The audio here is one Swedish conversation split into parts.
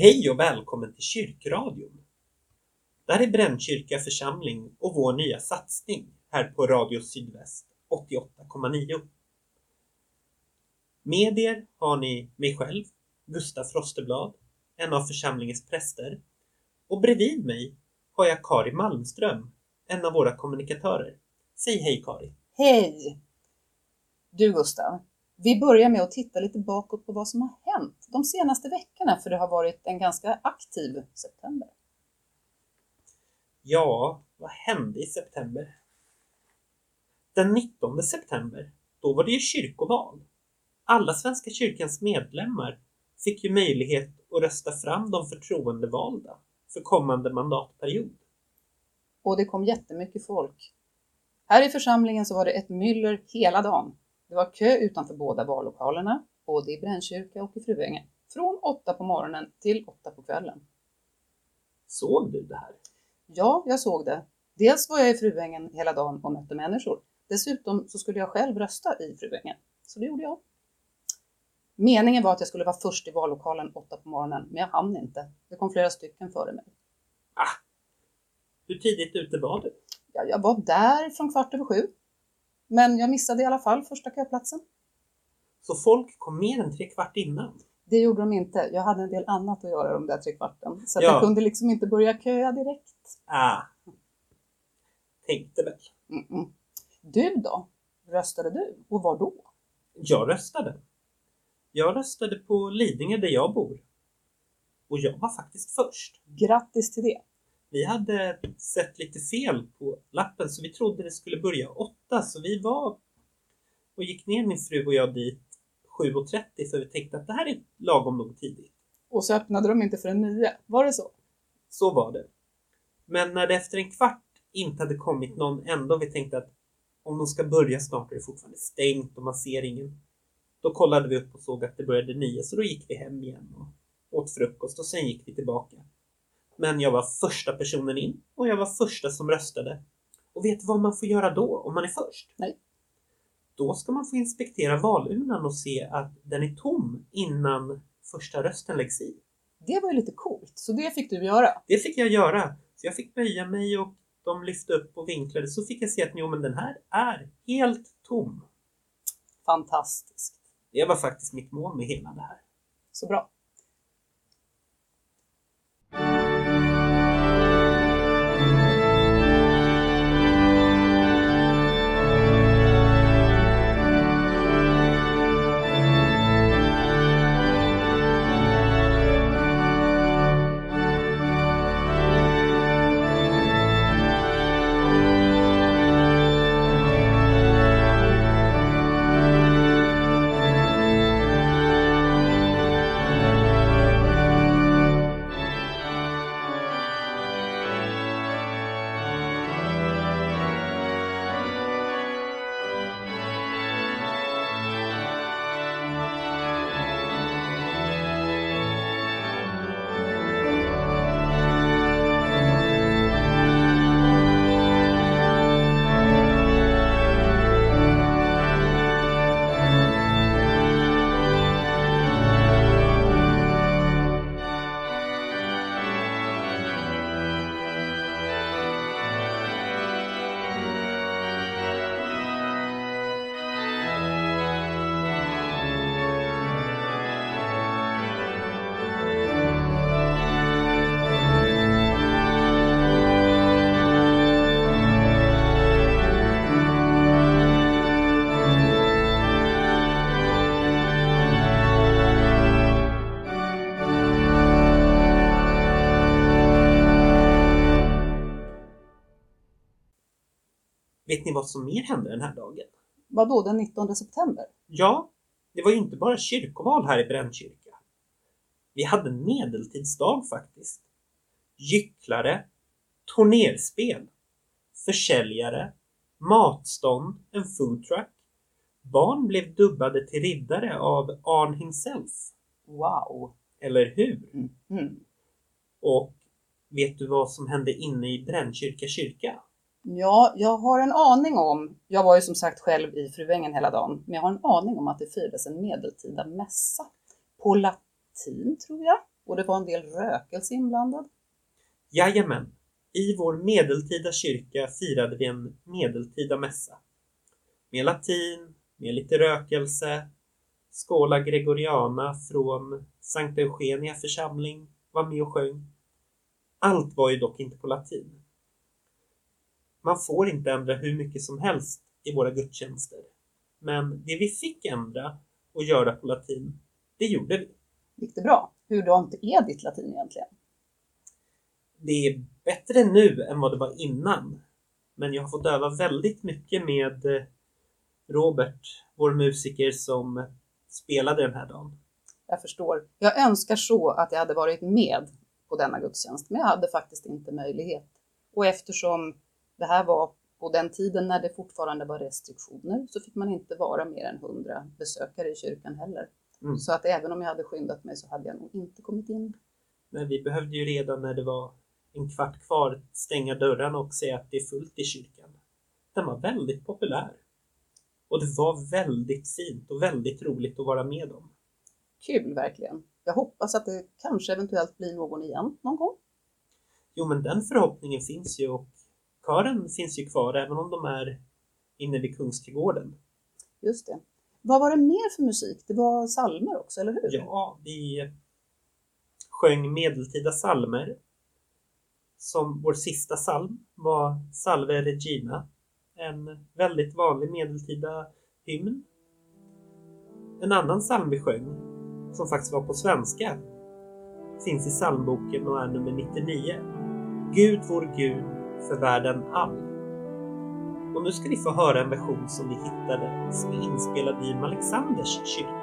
Hej och välkommen till Kyrkradion. Det här är Brännkyrka församling och vår nya satsning här på Radio Sydväst 88,9. Med er har ni mig själv, Gustaf Frosteblad, en av församlingens präster. Och bredvid mig har jag Kari Malmström, en av våra kommunikatörer. Säg hej Kari! Hej! Du Gustav, vi börjar med att titta lite bakåt på vad som har hänt de senaste veckorna, för det har varit en ganska aktiv september. Ja, vad hände i september? Den 19 september, då var det ju kyrkoval. Alla Svenska kyrkans medlemmar fick ju möjlighet att rösta fram de förtroendevalda för kommande mandatperiod. Och det kom jättemycket folk. Här i församlingen så var det ett myller hela dagen. Det var kö utanför båda vallokalerna, både i Brännkyrka och i Fruängen, från åtta på morgonen till åtta på kvällen. Såg du det här? Ja, jag såg det. Dels var jag i Fruängen hela dagen och mötte människor. Dessutom så skulle jag själv rösta i Fruängen, så det gjorde jag. Meningen var att jag skulle vara först i vallokalen åtta på morgonen, men jag hann inte. Det kom flera stycken före mig. Ah, hur tidigt ute var du? Ja, jag var där från kvart över sju. Men jag missade i alla fall första köplatsen. Så folk kom mer än tre kvart innan? Det gjorde de inte. Jag hade en del annat att göra de där tre kvarten. Så Ja. jag kunde liksom inte börja köa direkt. Ah, tänkte väl. Mm-mm. Du då? Röstade du? Och var då? Jag röstade. Jag röstade på Lidingö där jag bor. Och jag var faktiskt först. Grattis till det! Vi hade sett lite fel på lappen så vi trodde det skulle börja åtta så vi var och gick ner min fru och jag dit 7.30 för vi tänkte att det här är lagom nog tidigt. Och så öppnade de inte för en nio. Var det så? Så var det. Men när det efter en kvart inte hade kommit någon ändå vi tänkte att om de ska börja snart är det fortfarande stängt och man ser ingen. Då kollade vi upp och såg att det började nio så då gick vi hem igen och åt frukost och sen gick vi tillbaka. Men jag var första personen in och jag var första som röstade. Och vet vad man får göra då om man är först? Nej. Då ska man få inspektera valurnan och se att den är tom innan första rösten läggs i. Det var ju lite coolt, så det fick du göra. Det fick jag göra. Så jag fick böja mig och de lyfte upp och vinklade. Så fick jag se att jo, men den här är helt tom. Fantastiskt. Det var faktiskt mitt mål med hela det här. Så bra. Vet ni vad som mer hände den här dagen? Vad då den 19 september? Ja, det var ju inte bara kyrkoval här i Brännkyrka. Vi hade en medeltidsdag faktiskt. Gycklare, turnerspel, försäljare, matstånd, en foodtruck. Barn blev dubbade till riddare av Arn himself. Wow! Eller hur? Mm. Och vet du vad som hände inne i Brännkyrka kyrka? Ja, jag har en aning om, jag var ju som sagt själv i Fruängen hela dagen, men jag har en aning om att det firades en medeltida mässa. På latin tror jag, Och det var en del rökelse inblandad. Jajamän. I vår medeltida kyrka firade vi en medeltida mässa. Med latin, med lite rökelse, Skåla Gregoriana från Sankta Eugenia församling var med och sjöng. Allt var ju dock inte på latin. Man får inte ändra hur mycket som helst i våra gudstjänster. Men det vi fick ändra och göra på latin, det gjorde vi. Gick det bra? Hurdant är ditt latin egentligen? Det är bättre nu än vad det var innan. Men jag har fått öva väldigt mycket med eh, Robert, vår musiker som spelade den här dagen. Jag förstår. Jag önskar så att jag hade varit med på denna gudstjänst, men jag hade faktiskt inte möjlighet. Och eftersom det här var på den tiden när det fortfarande var restriktioner så fick man inte vara mer än 100 besökare i kyrkan heller. Mm. Så att även om jag hade skyndat mig så hade jag nog inte kommit in. Men vi behövde ju redan när det var en kvart kvar stänga dörrarna och säga att det är fullt i kyrkan. Den var väldigt populär. Och det var väldigt fint och väldigt roligt att vara med om. Kul verkligen. Jag hoppas att det kanske eventuellt blir någon igen någon gång. Jo, men den förhoppningen finns ju och kören finns ju kvar även om de är inne vid Kungsträdgården. Just det. Vad var det mer för musik? Det var salmer också, eller hur? Ja, vi sjöng medeltida salmer. Som vår sista psalm var Salve Regina. En väldigt vanlig medeltida hymn. En annan psalm vi sjöng, som faktiskt var på svenska, finns i psalmboken och är nummer 99. Gud vår Gud för världen all. Och nu ska ni få höra en version som vi hittade som är inspelad i Alexanders kyrka.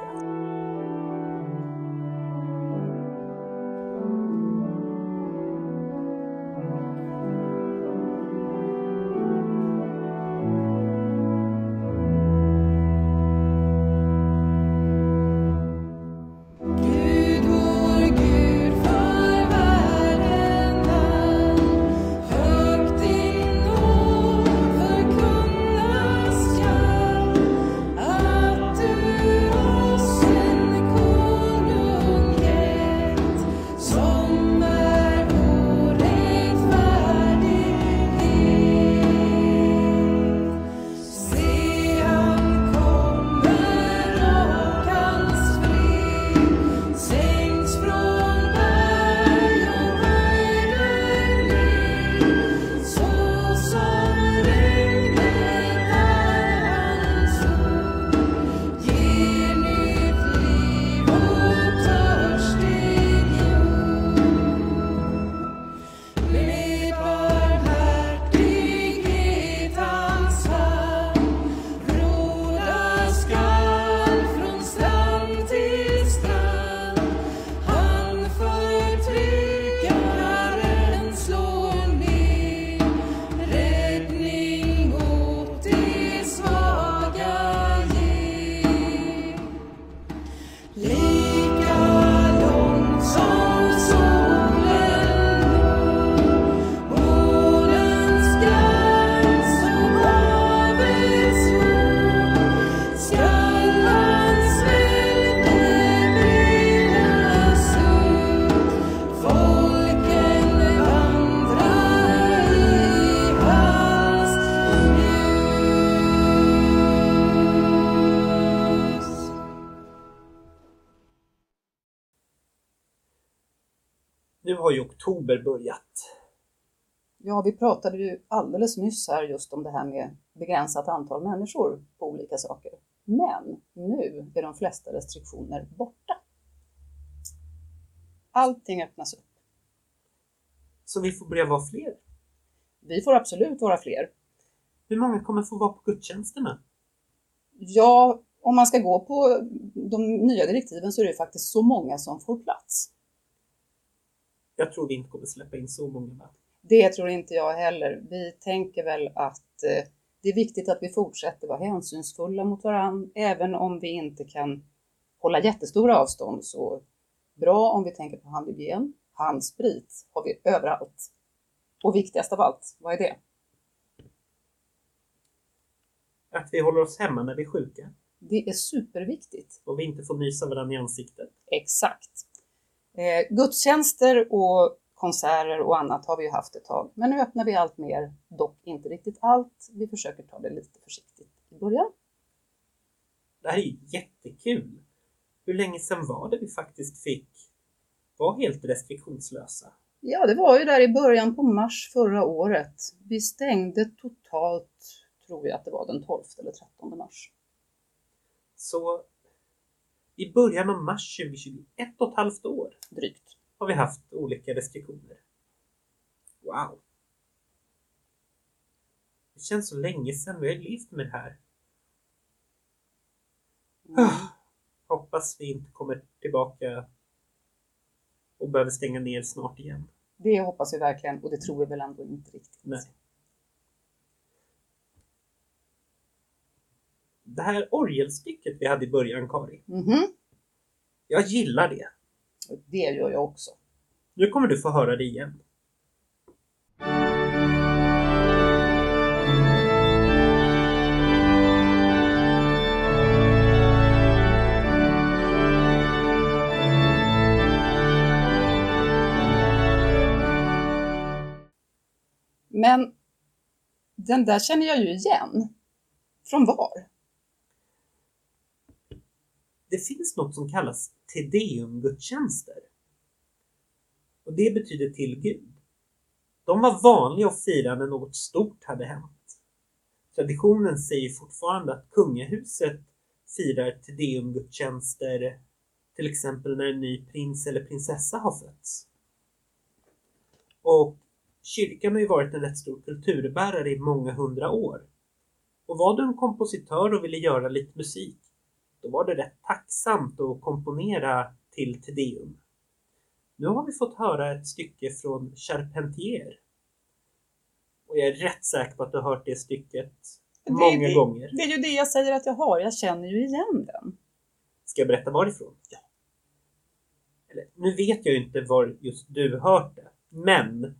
Nu har ju oktober börjat. Ja, vi pratade ju alldeles nyss här just om det här med begränsat antal människor på olika saker. Men nu är de flesta restriktioner borta. Allting öppnas upp. Så vi får börja vara fler. Vi får absolut vara fler. Hur många kommer få vara på gudstjänsterna? Ja, om man ska gå på de nya direktiven så är det faktiskt så många som får plats. Jag tror vi inte kommer släppa in så många. Va? Det tror inte jag heller. Vi tänker väl att eh, det är viktigt att vi fortsätter vara hänsynsfulla mot varandra, även om vi inte kan hålla jättestora avstånd. Så bra om vi tänker på handhygien. Handsprit har vi överallt. Och viktigast av allt, vad är det? Att vi håller oss hemma när vi är sjuka Det är superviktigt. och vi inte får nysa varandra i ansiktet. Exakt. Eh, gudstjänster och konserter och annat har vi ju haft ett tag. Men nu öppnar vi allt mer, dock inte riktigt allt. Vi försöker ta det lite försiktigt i början. Det här är jättekul. Hur länge sedan var det vi faktiskt fick vara helt restriktionslösa? Ja, det var ju där i början på mars förra året. Vi stängde totalt, tror jag att det var den 12 eller 13 mars. Så i början av mars 2020, ett och ett halvt år, Drygt. har vi haft olika restriktioner. Wow! Det känns så länge sedan vi har levt med det här. Mm. Hoppas vi inte kommer tillbaka och behöver stänga ner snart igen. Det hoppas vi verkligen och det tror vi väl ändå inte riktigt. Nej. Det här orgelstycket vi hade i början, Kari. Mhm. Jag gillar det. Det gör jag också. Nu kommer du få höra det igen. Men den där känner jag ju igen. Från var? Det finns något som kallas Tedeum-gudstjänster. Och det betyder till Gud. De var vanliga att fira när något stort hade hänt. Traditionen säger fortfarande att kungahuset firar Tedeum-gudstjänster till exempel när en ny prins eller prinsessa har fötts. Och kyrkan har ju varit en rätt stor kulturbärare i många hundra år. Och var du en kompositör och ville göra lite musik, då var det rätt tacksamt att komponera till Te Deum. Nu har vi fått höra ett stycke från Charpentier. Och jag är rätt säker på att du har hört det stycket Det- många det- gånger. Det är ju det jag säger att jag har. Jag känner ju igen den. Ska jag berätta varifrån? Ja. Eller, nu vet jag ju inte var just du hört det, men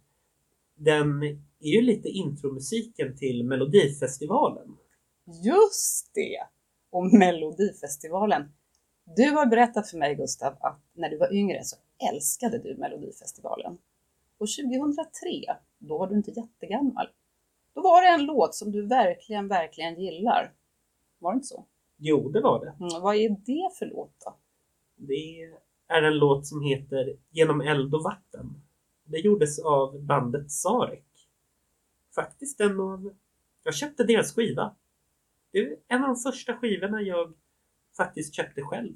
den är ju lite intromusiken till Melodifestivalen. Just det! Och Melodifestivalen. Du har berättat för mig Gustav att när du var yngre så älskade du Melodifestivalen. Och 2003, då var du inte jättegammal. Då var det en låt som du verkligen, verkligen gillar. Var det inte så? Jo, det var det. Mm, vad är det för låt då? Det är en låt som heter Genom eld och vatten. Det gjordes av bandet Sarek. Faktiskt en av... Jag köpte deras skiva. Det är en av de första skivorna jag faktiskt köpte själv.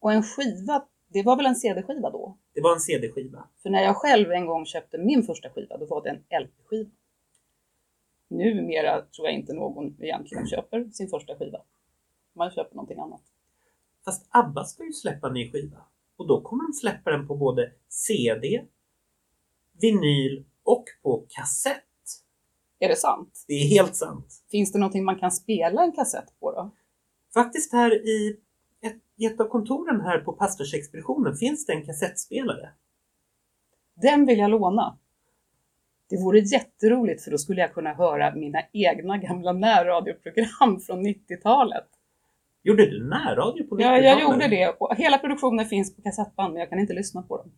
Och en skiva, det var väl en CD-skiva då? Det var en CD-skiva. För när jag själv en gång köpte min första skiva, då var det en LP-skiva. Numera tror jag inte någon egentligen köper sin första skiva. Man köper någonting annat. Fast ABBA ska ju släppa en ny skiva. Och då kommer de släppa den på både CD, vinyl och på kassett. Är det sant? Det är helt sant. Finns det någonting man kan spela en kassett på då? Faktiskt här i ett, i ett av kontoren här på pastorsexpeditionen finns det en kassettspelare. Den vill jag låna. Det vore jätteroligt för då skulle jag kunna höra mina egna gamla närradioprogram från 90-talet. Gjorde du närradio på Ja, 90-talet? jag gjorde det och hela produktionen finns på kassettband men jag kan inte lyssna på dem.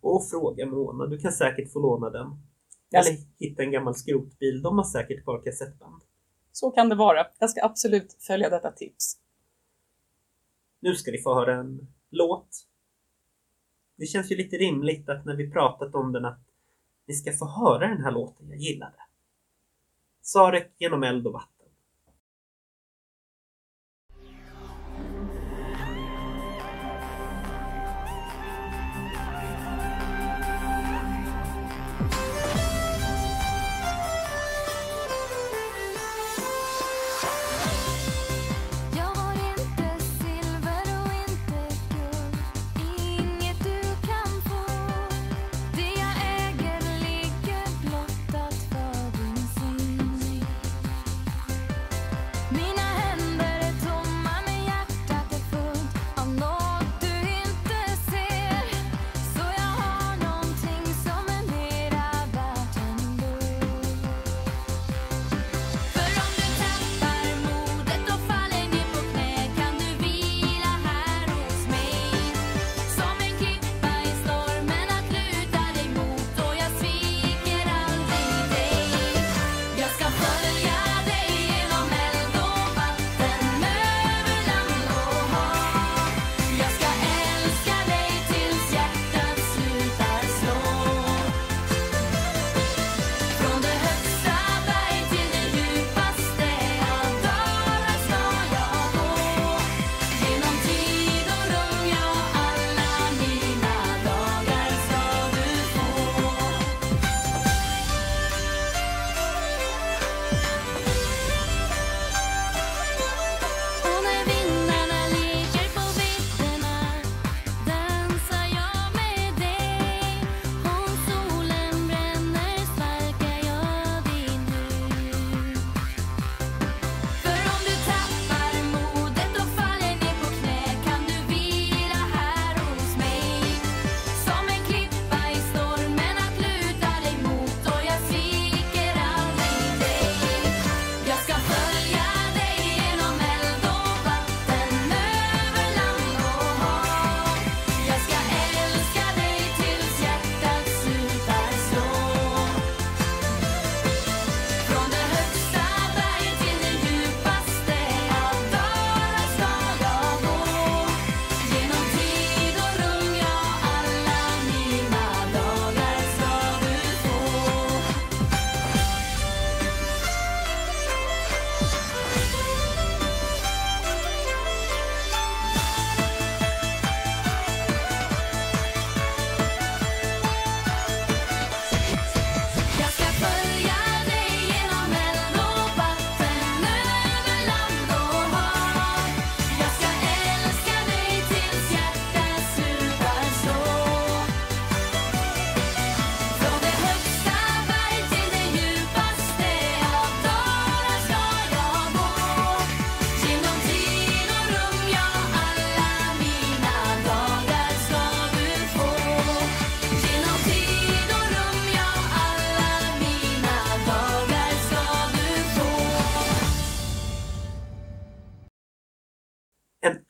Och fråga Mona, du kan säkert få låna den. Eller hitta en gammal skrotbil, de har säkert kvar kassettband. Så kan det vara. Jag ska absolut följa detta tips. Nu ska ni få höra en låt. Det känns ju lite rimligt att när vi pratat om den att ni ska få höra den här låten jag gillade. Sarek genom eld och vatten.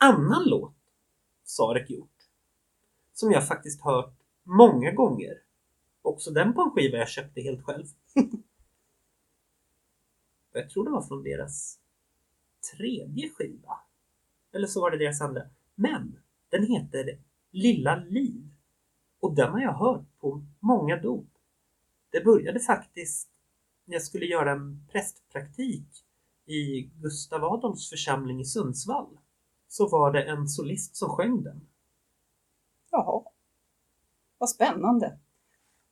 Annan låt Sarek gjort, som jag faktiskt hört många gånger, också den på en skiva jag köpte helt själv. jag tror det var från deras tredje skiva. Eller så var det deras andra. Men den heter Lilla Liv. Och den har jag hört på många dop. Det började faktiskt när jag skulle göra en prästpraktik i Gustav Adolfs församling i Sundsvall. Så var det en solist som sjöng den. Jaha, vad spännande.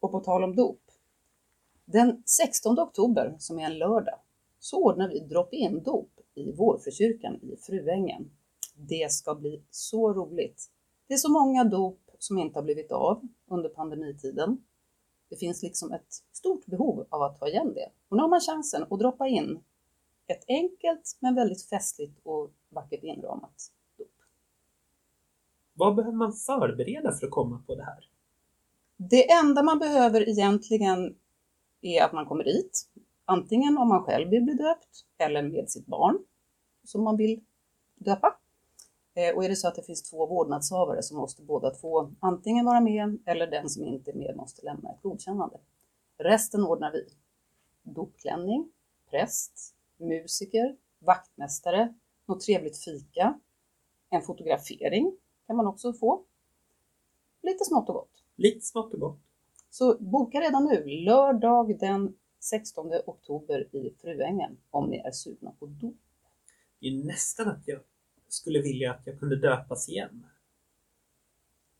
Och på tal om dop. Den 16 oktober, som är en lördag, så ordnar vi drop-in dop i Vårfrukyrkan i Fruängen. Det ska bli så roligt. Det är så många dop som inte har blivit av under pandemitiden. Det finns liksom ett stort behov av att ta igen det. Och nu har man chansen att droppa in ett enkelt men väldigt festligt och vackert inramat dop. Vad behöver man förbereda för att komma på det här? Det enda man behöver egentligen är att man kommer dit. Antingen om man själv vill bli döpt eller med sitt barn som man vill döpa. Eh, Och är det så att det finns två vårdnadshavare så måste båda två antingen vara med eller den som inte är med måste lämna ett godkännande. Resten ordnar vi. Dopklänning, präst, musiker, vaktmästare, något trevligt fika, en fotografering kan man också få. Lite smått och gott. Lite smått och gott. Så boka redan nu, lördag den 16 oktober i Fruängen om ni är sugna på dop. Det är nästan att jag skulle vilja att jag kunde döpas igen.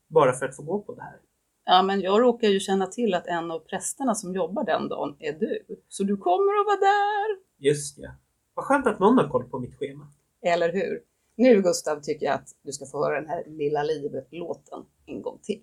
Bara för att få gå på det här. Ja, men jag råkar ju känna till att en av prästerna som jobbar den dagen är du. Så du kommer att vara där! Just ja. Vad skönt att någon har koll på mitt schema. Eller hur? Nu Gustav tycker jag att du ska få höra den här Lilla liv-låten en gång till.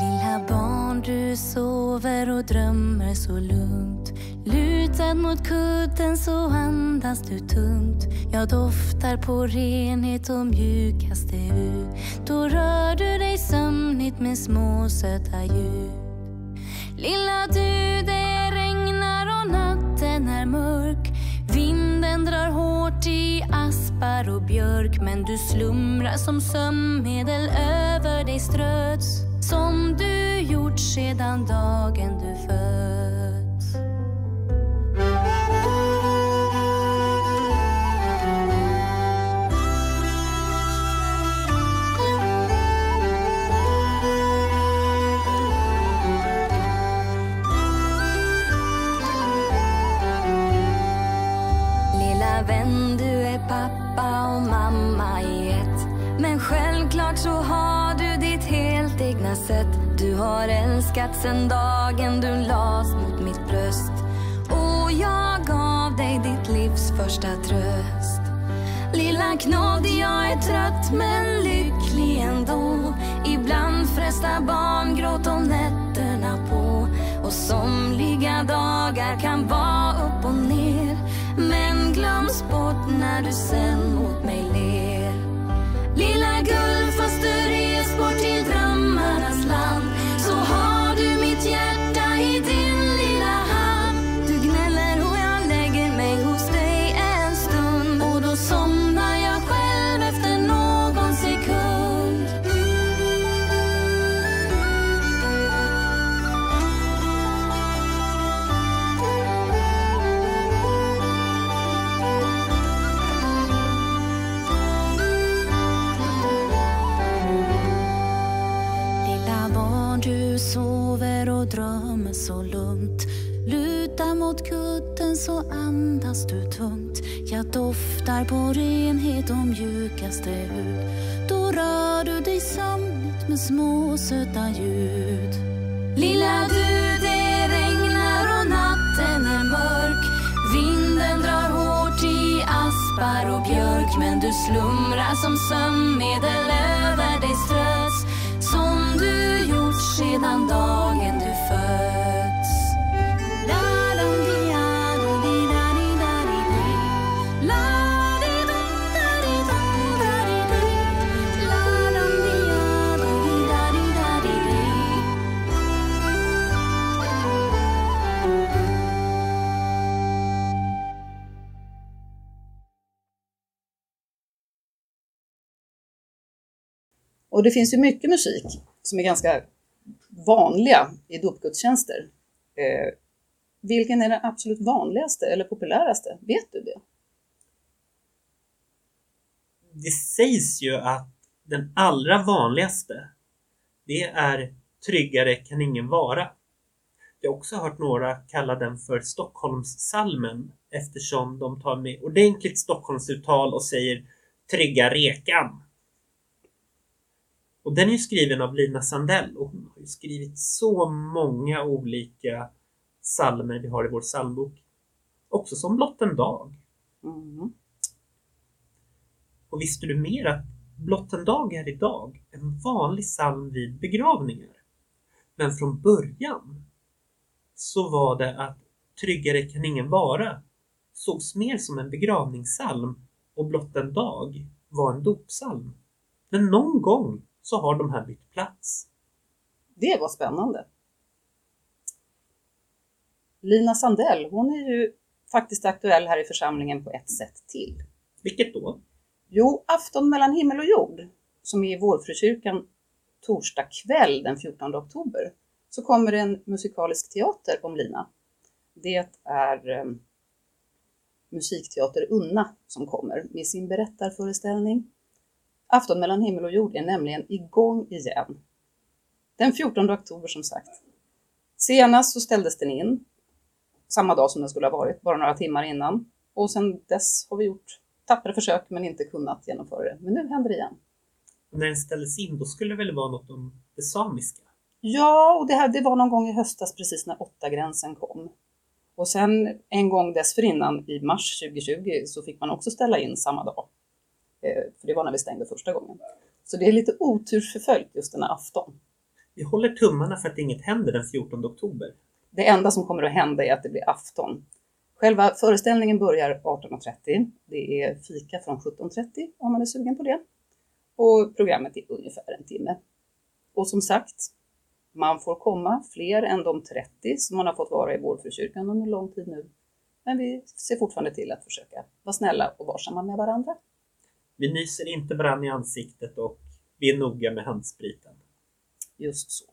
Lilla barn, du sover och drömmer så lugnt. Lutad mot kudden så andas du tungt. Jag doftar på renhet och mjukaste hud. Då rör du dig sömnigt med små söta ljud. Lilla du, det regnar och natten är mörk. Vinden drar hårt i aspar och björk men du slumrar som sömnmedel över dig ströts som du gjort sedan dagen du föddes sätt. Du har älskat sen dagen du las mot mitt bröst. Och jag gav dig ditt livs första tröst. Lilla knodd, jag är trött men lycklig ändå. Ibland frestar barngråt om nätterna på. Och somliga dagar kan vara upp och ner. Men glöms bort när du sen du tungt. Jag doftar på renhet och mjukaste hud. Då rör du dig sömnigt med små söta ljud. Lilla du, det regnar och natten är mörk. Vinden drar hårt i aspar och björk men du slumrar som sömnmedel över dig strös som du gjort sedan dagen du föddes Och det finns ju mycket musik som är ganska vanliga i dopgudstjänster. Eh, vilken är den absolut vanligaste eller populäraste? Vet du det? Det sägs ju att den allra vanligaste, det är Tryggare kan ingen vara. Jag har också hört några kalla den för Stockholmssalmen eftersom de tar med ordentligt Stockholmsuttal och säger Trygga rekan. Och den är ju skriven av Lina Sandell och hon har ju skrivit så många olika salmer vi har i vår psalmbok. Också som Blott en dag. Mm. Och visste du mer att Blott en dag är idag en vanlig psalm vid begravningar? Men från början så var det att Tryggare kan ingen vara sågs mer som en begravningssalm och Blott en dag var en dopsalm. Men någon gång så har de här bytt plats. Det var spännande. Lina Sandell, hon är ju faktiskt aktuell här i församlingen på ett sätt till. Vilket då? Jo, Afton mellan himmel och jord, som är i Vårfrukyrkan torsdag kväll den 14 oktober, så kommer det en musikalisk teater om Lina. Det är eh, Musikteater Unna som kommer med sin berättarföreställning. Afton mellan himmel och jord är nämligen igång igen. Den 14 oktober som sagt. Senast så ställdes den in samma dag som den skulle ha varit, bara några timmar innan. Och sedan dess har vi gjort tappra försök men inte kunnat genomföra det. Men nu händer det igen. Och när den ställdes in, då skulle det väl vara något om det samiska? Ja, och det, här, det var någon gång i höstas precis när åtta gränsen kom. Och sen en gång dessförinnan i mars 2020 så fick man också ställa in samma dag. Eh, för det var när vi stängde första gången. Så det är lite otursförföljt just den här afton. Vi håller tummarna för att inget händer den 14 oktober. Det enda som kommer att hända är att det blir afton. Själva föreställningen börjar 18.30. Det är fika från 17.30 om man är sugen på det. Och programmet är ungefär en timme. Och som sagt, man får komma fler än de 30 som man har fått vara i Vårfrukyrkan under lång tid nu. Men vi ser fortfarande till att försöka vara snälla och varsamma med varandra. Vi nyser inte varann i ansiktet och vi är noga med handspriten. Just så.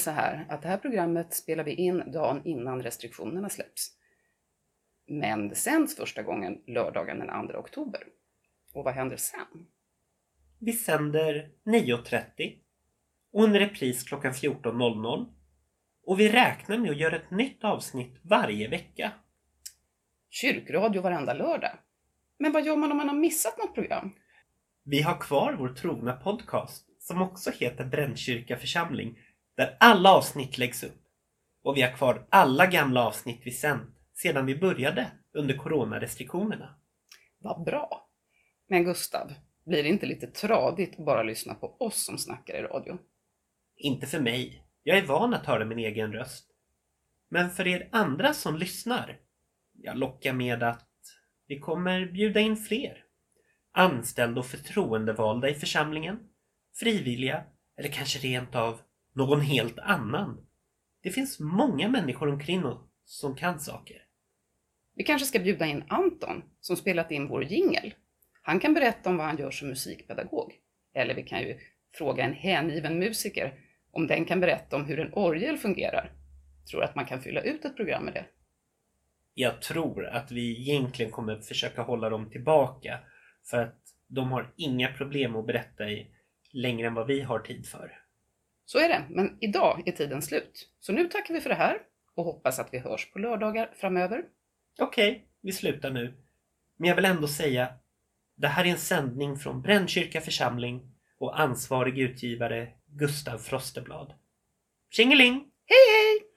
Så här att det här programmet spelar vi in dagen innan restriktionerna släpps. Men det sänds första gången lördagen den 2 oktober. Och vad händer sen? Vi sänder 9.30 och en repris klockan 14.00 Och vi räknar med att göra ett nytt avsnitt varje vecka. Kyrkradio varenda lördag. Men vad gör man om man har missat något program? Vi har kvar vår trogna podcast som också heter Brännkyrka församling där alla avsnitt läggs upp. Och vi har kvar alla gamla avsnitt vi sänt sedan vi började under coronarestriktionerna. Vad bra! Men Gustav, blir det inte lite tradigt att bara lyssna på oss som snackar i radio? Inte för mig. Jag är van att höra min egen röst. Men för er andra som lyssnar, jag lockar med att vi kommer bjuda in fler. Anställda och förtroendevalda i församlingen, frivilliga eller kanske rent av någon helt annan. Det finns många människor omkring oss som kan saker. Vi kanske ska bjuda in Anton som spelat in vår jingel. Han kan berätta om vad han gör som musikpedagog. Eller vi kan ju fråga en hängiven musiker om den kan berätta om hur en orgel fungerar. Tror att man kan fylla ut ett program med det. Jag tror att vi egentligen kommer försöka hålla dem tillbaka för att de har inga problem att berätta i längre än vad vi har tid för. Så är det, men idag är tiden slut. Så nu tackar vi för det här och hoppas att vi hörs på lördagar framöver. Okej, vi slutar nu. Men jag vill ändå säga, det här är en sändning från Brännkyrka församling och ansvarig utgivare Gustav Frosteblad. Tjingeling! Hej hej!